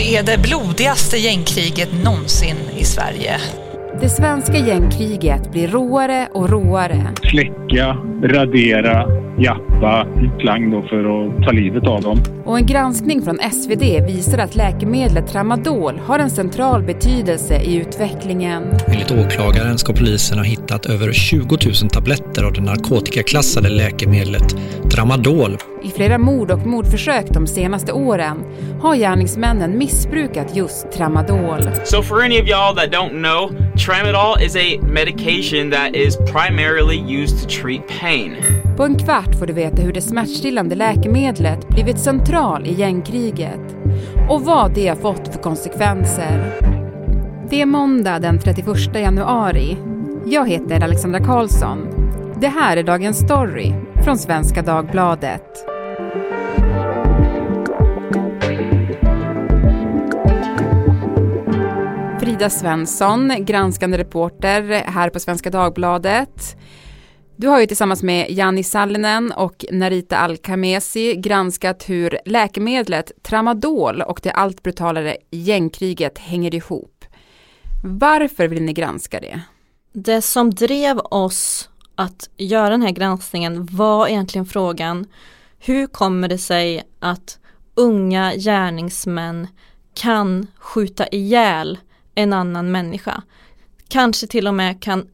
Det är det blodigaste gängkriget någonsin i Sverige. Det svenska gängkriget blir råare och råare. Släcka, radera, jappa, klang då för att ta livet av dem. Och en granskning från SvD visar att läkemedlet tramadol har en central betydelse i utvecklingen. Enligt åklagaren ska polisen ha hittat över 20 000 tabletter av det narkotikaklassade läkemedlet tramadol. I flera mord och mordförsök de senaste åren har gärningsmännen missbrukat just tramadol. So for any of y'all that don't know, tramadol is a medication that is primarily used to treat pain. På en kvart får du veta hur det smärtstillande läkemedlet blivit central i gängkriget och vad det har fått för konsekvenser. Det är måndag den 31 januari. Jag heter Alexandra Karlsson. Det här är Dagens Story från Svenska Dagbladet. Frida Svensson, granskande reporter här på Svenska Dagbladet. Du har ju tillsammans med Janni Sallinen och Narita Al-Kamesi granskat hur läkemedlet tramadol och det allt brutalare gängkriget hänger ihop. Varför vill ni granska det? Det som drev oss att göra den här granskningen var egentligen frågan hur kommer det sig att unga gärningsmän kan skjuta ihjäl en annan människa? Kanske till och med kan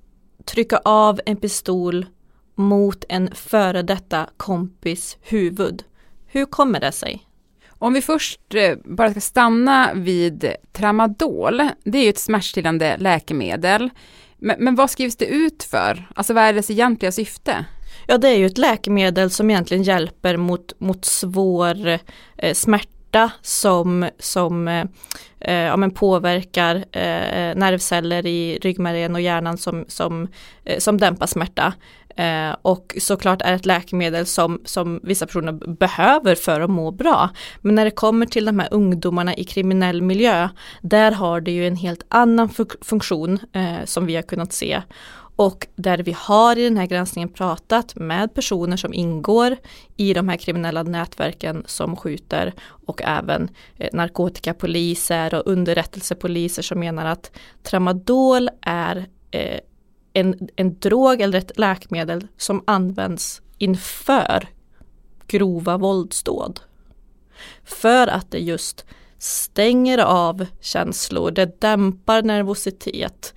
trycka av en pistol mot en före detta kompis huvud. Hur kommer det sig? Om vi först eh, bara ska stanna vid tramadol, det är ju ett smärtstillande läkemedel. Men, men, vad skrivs det ut för? Alltså vad är dess egentliga syfte? Ja det är ju ett läkemedel som egentligen hjälper mot, mot svår eh, smärta som, som eh, eh, ja, men påverkar eh, nervceller i ryggmärgen och hjärnan som, som, eh, som dämpar smärta. Eh, och såklart är ett läkemedel som, som vissa personer behöver för att må bra. Men när det kommer till de här ungdomarna i kriminell miljö, där har det ju en helt annan funktion eh, som vi har kunnat se. Och där vi har i den här granskningen pratat med personer som ingår i de här kriminella nätverken som skjuter och även eh, narkotikapoliser och underrättelsepoliser som menar att tramadol är eh, en, en drog eller ett läkemedel som används inför grova våldsdåd. För att det just stänger av känslor, det dämpar nervositet,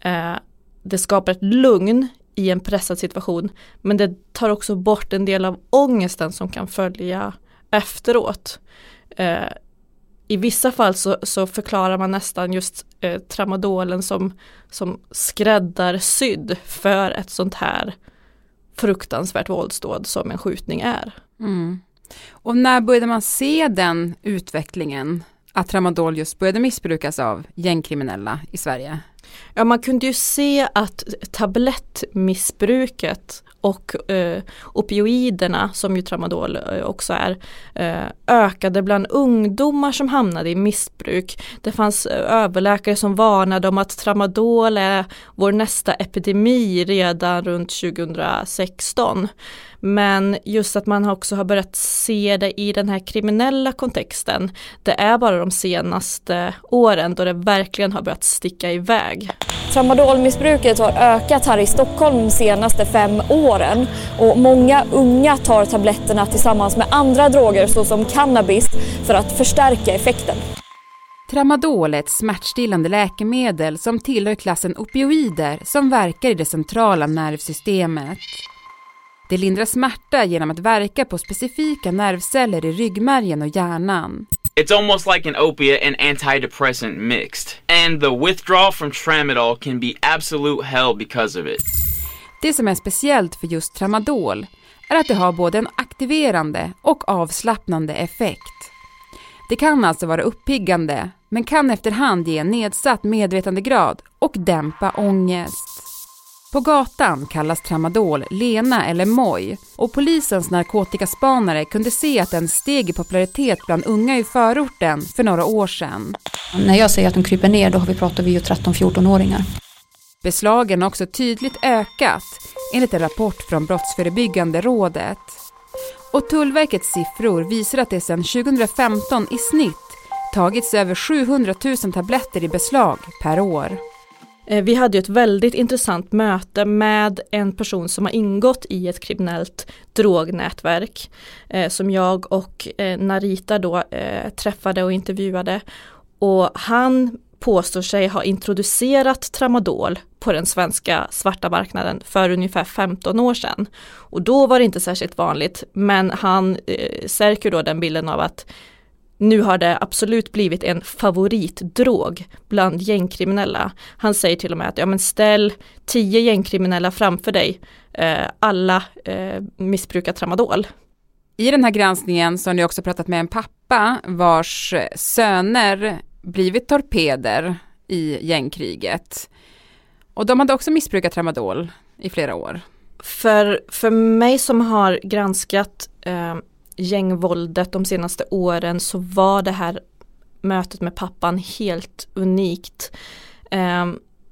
eh, det skapar ett lugn i en pressad situation men det tar också bort en del av ångesten som kan följa efteråt. Eh, i vissa fall så, så, förklarar man nästan just eh, tramadolen som, som skräddarsydd för ett sånt här fruktansvärt våldsdåd som en skjutning är. Mm. Och när började man se den utvecklingen? Att tramadol just började missbrukas av gängkriminella i Sverige? Ja man kunde ju se att tablettmissbruket och eh, opioiderna som ju tramadol eh, också är eh, ökade bland ungdomar som hamnade i missbruk. Det fanns eh, överläkare som varnade om att tramadol är vår nästa epidemi redan runt 2016. Men just att man också har börjat se det i den här kriminella kontexten. Det är bara de senaste åren då det verkligen har börjat sticka iväg. Tramadolmissbruket har ökat här i Stockholm de senaste fem åren och många unga tar tabletterna tillsammans med andra droger såsom cannabis för att förstärka effekten. Tramadol är ett smärtstillande läkemedel som tillhör klassen opioider som verkar i det centrala nervsystemet. Det lindrar smärta genom att verka på specifika nervceller i ryggmärgen och hjärnan. It's almost like an opiate and antidepressant mixed. And the withdrawal from tramadol can be absolute hell because of it. Det som är speciellt för just tramadol är att det har både en aktiverande och avslappnande effekt. Det kan alltså vara uppiggande, men kan efterhand ge nedsatt medvetandegrad och dämpa ångest. På gatan kallas tramadol Lena eller Moj och polisens narkotikaspanare kunde se att den steg i popularitet bland unga i förorten för några år sedan. När jag säger att de kryper ner då har vi pratar vi ju 13-14-åringar. Beslagen har också tydligt ökat enligt en rapport från Brottsförebyggande rådet. Och Tullverkets siffror visar att det sedan 2015 i snitt tagits över 700 000 tabletter i beslag per år. Eh, vi hade ett väldigt intressant möte med en person som har ingått i ett kriminellt drognätverk eh, som jag och eh, Narita då eh, träffade och intervjuade. Och han påstår sig ha introducerat tramadol på den svenska svarta marknaden för ungefär 15 år sedan. Och då var det inte särskilt vanligt men han eh, särker då den bilden av att nu har det absolut blivit en favoritdrog bland gängkriminella. Han säger till och med att ja, men ställ tio gängkriminella framför dig, eh, alla eh, missbrukar tramadol. I den här granskningen så har ni också pratat med en pappa vars söner blivit torpeder i gängkriget. Och de hade också missbrukat tramadol i flera år. För, för mig som har granskat eh, gängvåldet de senaste åren så var det här mötet med pappan helt unikt. Eh,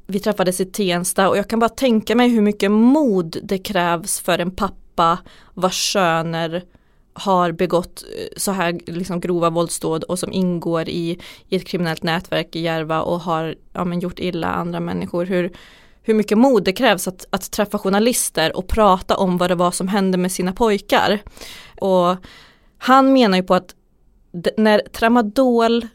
vi träffades i Tensta och jag kan bara tänka mig hur mycket mod det krävs för en pappa vars söner har begått eh, så här liksom grova våldsdåd och som ingår i, i ett kriminellt nätverk i Järva och har ja, men gjort illa andra människor. Hur, hur mycket mod det krävs att, att träffa journalister och prata om vad det var som hände med sina pojkar. Och han menar ju på att när tramadol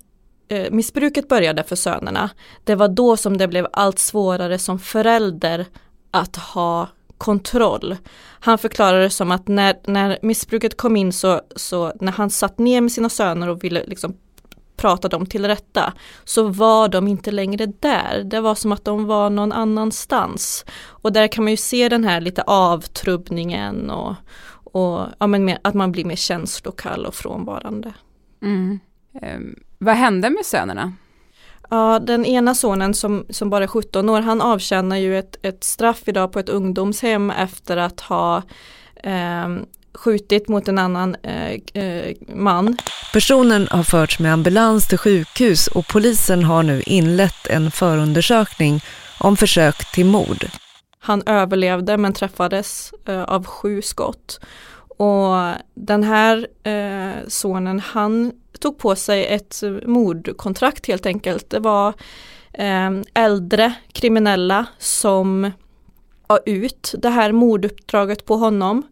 eh, missbruket började för sönerna, det var då som det blev allt svårare som förälder att ha kontroll. Han förklarade det som att när, när missbruket kom in så, så när han satt ner med sina söner och ville liksom prata dem till rätta så var de inte längre där. Det var som att de var någon annanstans. Och där kan man ju se den här lite avtrubbningen och, och ja, men att man blir mer känslokall och frånvarande. Mm. Um, vad hände med sönerna? Ja, den ena sonen som, som bara är 17 år, han avtjänar ju ett, ett straff idag på ett ungdomshem efter att ha eh, skjutit mot en annan eh, eh, man. Personen har förts med ambulans till sjukhus och polisen har nu inlett en förundersökning om försök till mord. Han överlevde men träffades eh, av sju skott. Och den här eh, sonen han tog på sig ett mordkontrakt helt enkelt. Det var eh, äldre kriminella som var ut det här morduppdraget på honom.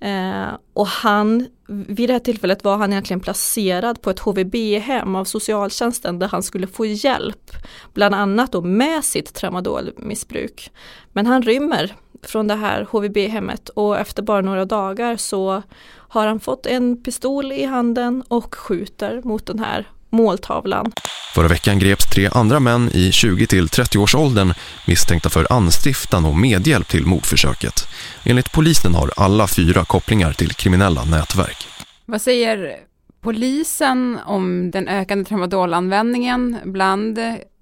Eh, och han, vid det här tillfället var han egentligen placerad på ett HVB-hem av socialtjänsten där han skulle få hjälp, bland annat då med sitt tramadolmissbruk. Men han rymmer från det här HVB-hemmet och efter bara några dagar så har han fått en pistol i handen och skjuter mot den här måltavlan. Förra veckan greps tre andra män i 20-30 års åldern misstänkta för anstiftan och medhjälp till mordförsöket. Enligt polisen har alla fyra kopplingar till kriminella nätverk. Vad säger polisen om den ökande tramadolanvändningen bland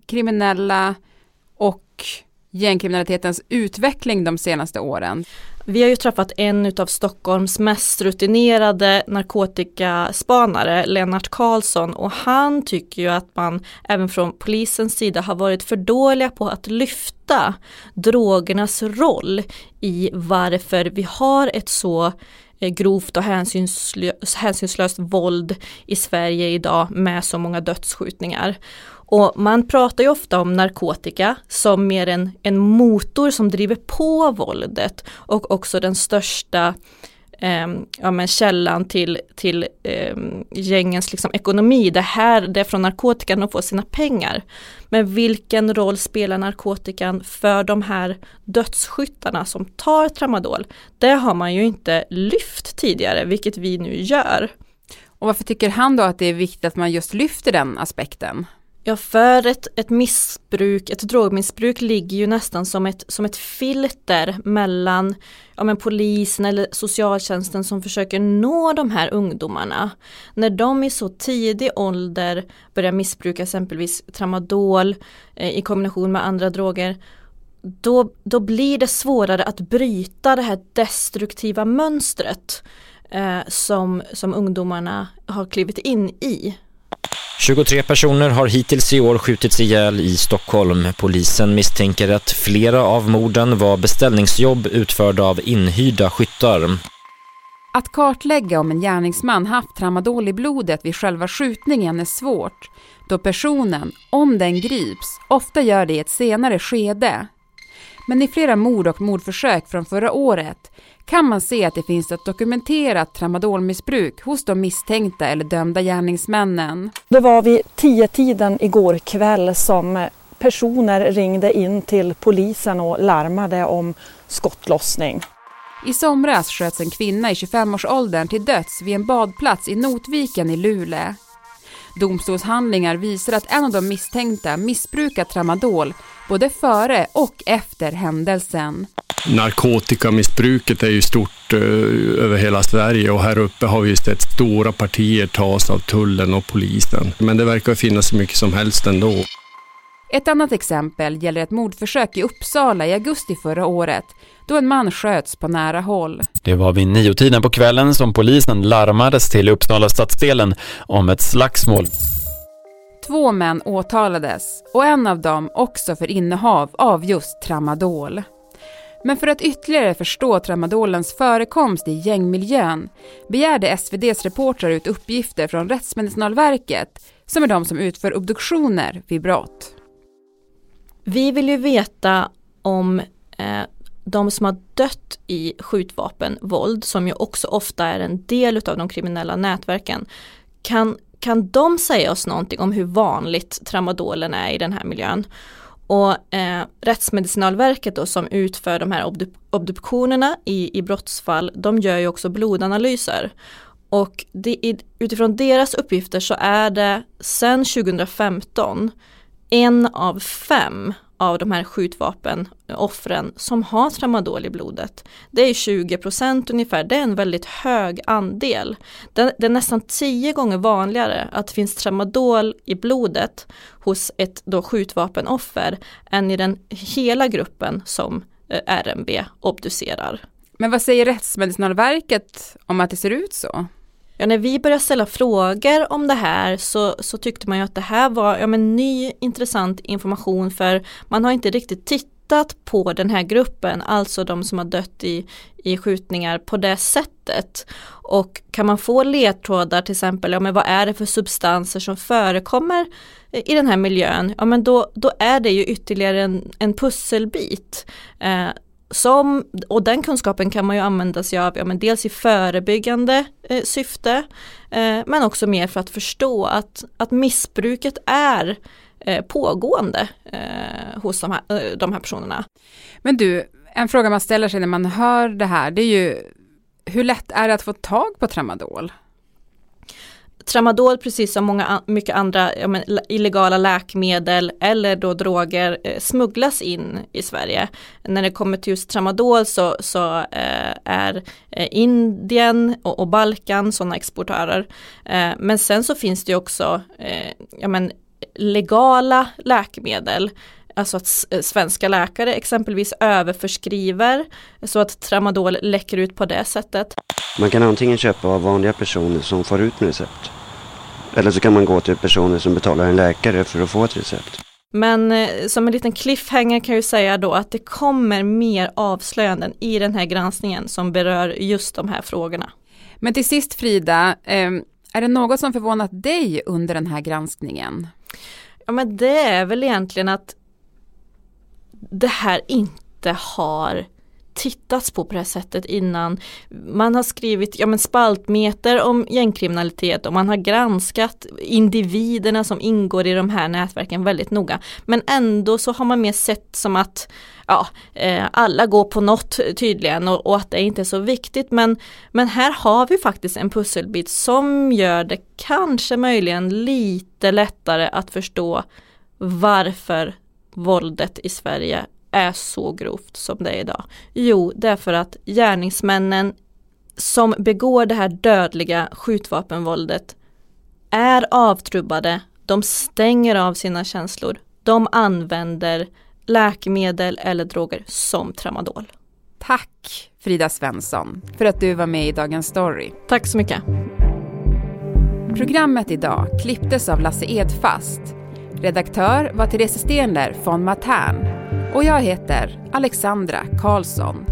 kriminella och gängkriminalitetens utveckling de senaste åren? Vi har ju träffat en av Stockholms mest rutinerade narkotikaspanare, Lennart Karlsson, och han tycker ju att man även från polisens sida har varit för dåliga på att lyfta drogernas roll i varför vi har ett så eh, grovt och hänsynslöst, hänsynslöst våld i Sverige idag med så många dödsskjutningar. Och man pratar ju ofta om narkotika som mer en, en motor som driver på våldet och också den största eh, ja, men källan till, till eh, gängens liksom, ekonomi. Det här det är från narkotikan de får sina pengar. Men vilken roll spelar narkotikan för de här dödsskyttarna som tar tramadol? Det har man ju inte lyft tidigare, vilket vi nu gör. Och varför tycker han då att det är viktigt att man just lyfter den aspekten? Ja, för ett, ett missbruk, ett drogmissbruk ligger ju nästan som ett, som ett filter mellan ja, men polisen eller socialtjänsten som försöker nå de här ungdomarna. När de i så tidig ålder börjar missbruka exempelvis tramadol eh, i kombination med andra droger då, då blir det svårare att bryta det här destruktiva mönstret eh, som, som ungdomarna har klivit in i. 23 personer har hittills i år skjutits ihjäl i Stockholm. Polisen misstänker att flera av morden var beställningsjobb utförda av inhyrda skyttar. Att kartlägga om en gärningsman haft tramadol i blodet vid själva skjutningen är svårt då personen, om den grips, ofta gör det i ett senare skede. Men i flera mord och mordförsök från förra året kan man se att det finns ett dokumenterat tramadolmissbruk hos de misstänkta eller dömda gärningsmännen. Det var vid tio tiden igår kväll som personer ringde in till polisen och larmade om skottlossning. I somras sköts en kvinna i 25-årsåldern till döds vid en badplats i Notviken i Luleå. Domstolshandlingar visar att en av de misstänkta missbrukat tramadol både före och efter händelsen. Narkotikamissbruket är ju stort eh, över hela Sverige och här uppe har vi sett stora partier tas av tullen och polisen. Men det verkar finnas så mycket som helst ändå. Ett annat exempel gäller ett mordförsök i Uppsala i augusti förra året då en man sköts på nära håll. Det var vid niotiden på kvällen som polisen larmades till Uppsala stadsdelen om ett slagsmål. Två män åtalades och en av dem också för innehav av just tramadol. Men för att ytterligare förstå tramadolens förekomst i gängmiljön begärde SVDs reportrar ut uppgifter från Rättsmedicinalverket som är de som utför obduktioner vid brott. Vi vill ju veta om eh, de som har dött i skjutvapenvåld, som ju också ofta är en del av de kriminella nätverken, kan, kan de säga oss någonting om hur vanligt tramadolen är i den här miljön? Och eh, Rättsmedicinalverket då som utför de här obdup obduktionerna i, i brottsfall, de gör ju också blodanalyser. Och det, utifrån deras uppgifter så är det sedan 2015 en av fem av de här skjutvapenoffren eh, som har tramadol i blodet. Det är 20 procent ungefär, det är en väldigt hög andel. Det, det, är nästan tio gånger vanligare att det finns tramadol i blodet hos ett då skjutvapenoffer än i den hela gruppen som eh, RMB obducerar. Men vad säger Rättsmedicinalverket om att det ser ut så? Ja, när vi började ställa frågor om det här så, så tyckte man ju att det här var ja, men ny intressant information för man har inte riktigt tittat på den här gruppen, alltså de som har dött i, i skjutningar på det sättet. Och kan man få ledtrådar till exempel, ja men vad är det för substanser som förekommer i den här miljön, ja men då, då är det ju ytterligare en, en pusselbit. Eh, som, och den kunskapen kan man ju använda sig av, ja, men dels i förebyggande eh, syfte, eh, men också mer för att förstå att, att missbruket är eh, pågående eh, hos de här, eh, de här personerna. Men du, en fråga man ställer sig när man hör det här, det är ju hur lätt är det att få tag på tramadol? Tramadol, precis som många mycket andra men, illegala läkemedel eller då droger eh, smugglas in i Sverige. När det kommer till just tramadol så, så eh, är eh, Indien och, och Balkan sådana exportörer. Eh, men sen så finns det också eh, ja, men, legala läkemedel Alltså att eh, svenska läkare exempelvis överförskriver så att tramadol läcker ut på det sättet. Man kan antingen köpa av vanliga personer som får ut med recept. Eller så kan man gå till personer som betalar en läkare för att få ett recept. Men eh, som en liten cliffhanger kan jag säga då att det kommer mer avslöjanden i den här granskningen som berör just de här frågorna. Men till sist Frida, eh, är det något som förvånat dig under den här granskningen? Ja men det är väl egentligen att det här inte har tittats på på det här sättet innan. Man har skrivit ja, men spaltmeter om gängkriminalitet och man har granskat individerna som ingår i de här nätverken väldigt noga. Men ändå så har man mer sett som att ja, eh, alla går på något tydligen och, och, att det inte är så viktigt. Men, men här har vi faktiskt en pusselbit som gör det kanske möjligen lite lättare att förstå varför våldet i Sverige är så grovt som det är idag? Jo, därför att gärningsmännen som begår det här dödliga skjutvapenvåldet är avtrubbade, de stänger av sina känslor, de använder läkemedel eller droger som tramadol. Tack Frida Svensson för att du var med i Dagens Story. Tack så mycket. Programmet idag klipptes av Lasse Edfast. Redaktör var Therese Stenler von Matern och jag heter Alexandra Karlsson.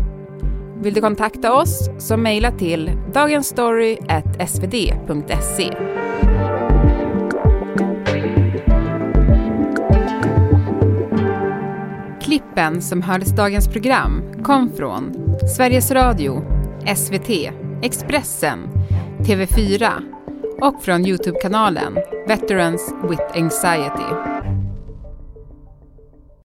Vill du kontakta oss så mejla till dagensstory.svd.se. Klippen som hördes dagens program kom från Sveriges Radio, SVT, Expressen, TV4 och från Youtube-kanalen Veterans with Anxiety.